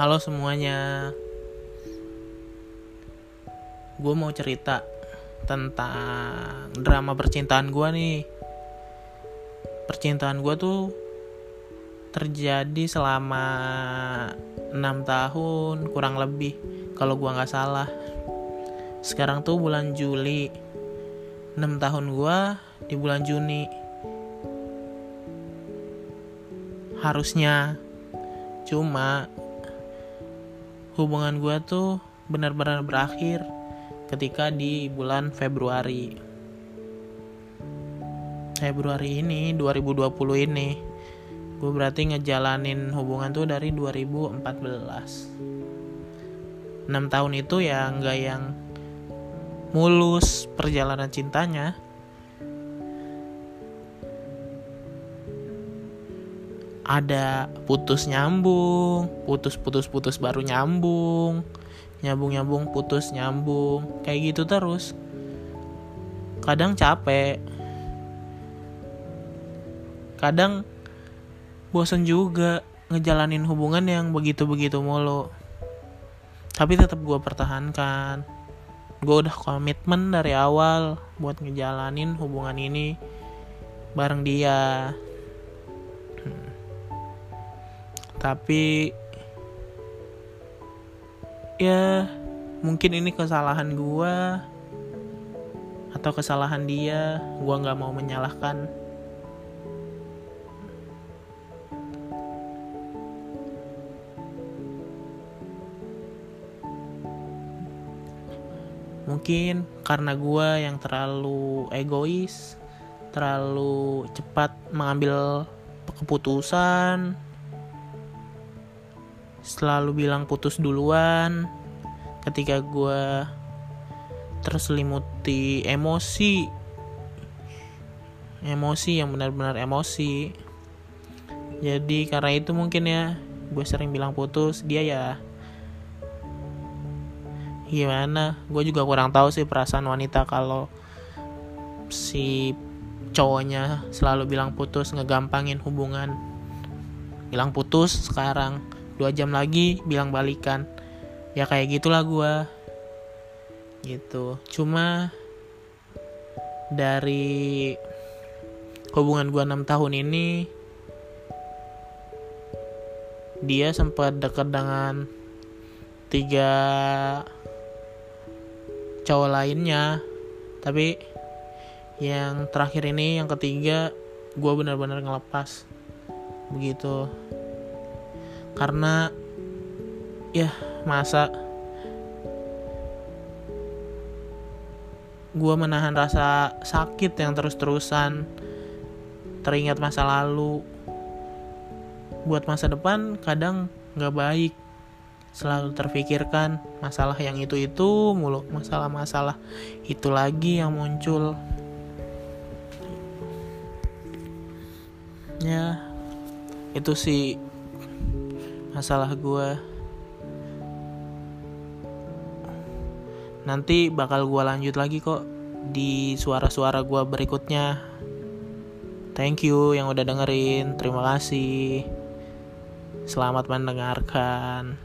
Halo semuanya. Gue mau cerita Tentang drama percintaan gue nih. Percintaan gue tuh Terjadi selama 6 tahun kurang lebih Kalau gue gak salah. Sekarang tuh bulan Juli. 6 tahun gue di bulan Juni. Harusnya Cuma hubungan gue tuh benar-benar berakhir ketika di bulan Februari. Februari ini 2020 ini gue berarti ngejalanin hubungan tuh dari 2014 6 tahun itu ya nggak yang mulus perjalanan cintanya ada putus nyambung, putus putus putus baru nyambung, nyambung nyambung putus nyambung, kayak gitu terus. Kadang capek, kadang bosen juga ngejalanin hubungan yang begitu-begitu mulu. Tapi tetap gue pertahankan. Gue udah komitmen dari awal buat ngejalanin hubungan ini bareng dia tapi ya mungkin ini kesalahan gua atau kesalahan dia. Gua nggak mau menyalahkan. Mungkin karena gua yang terlalu egois terlalu cepat mengambil keputusan selalu bilang putus duluan. Ketika gue terselimuti emosi. Emosi yang benar-benar emosi. Jadi karena itu mungkin ya gue sering bilang putus. Dia ya gimana? Gue juga kurang tahu sih perasaan wanita kalau si cowoknya selalu bilang putus ngegampangin hubungan. Bilang putus sekarang dua jam lagi bilang balikan. Ya kayak gitulah gue gitu. Cuma dari hubungan gue 6 tahun ini dia sempat dekat dengan tiga cowok lainnya. Tapi yang terakhir ini yang ketiga gue benar-benar ngelepas. Begitu karena ya masa gue menahan rasa sakit yang terus-terusan teringat masa lalu buat masa depan kadang gak baik. Selalu terfikirkan masalah yang itu itu mulu masalah-masalah itu lagi yang muncul. Ya itu sih masalah gue nanti bakal gue lanjut lagi kok di suara-suara gue berikutnya. Thank you yang udah dengerin. Terima kasih. Selamat mendengarkan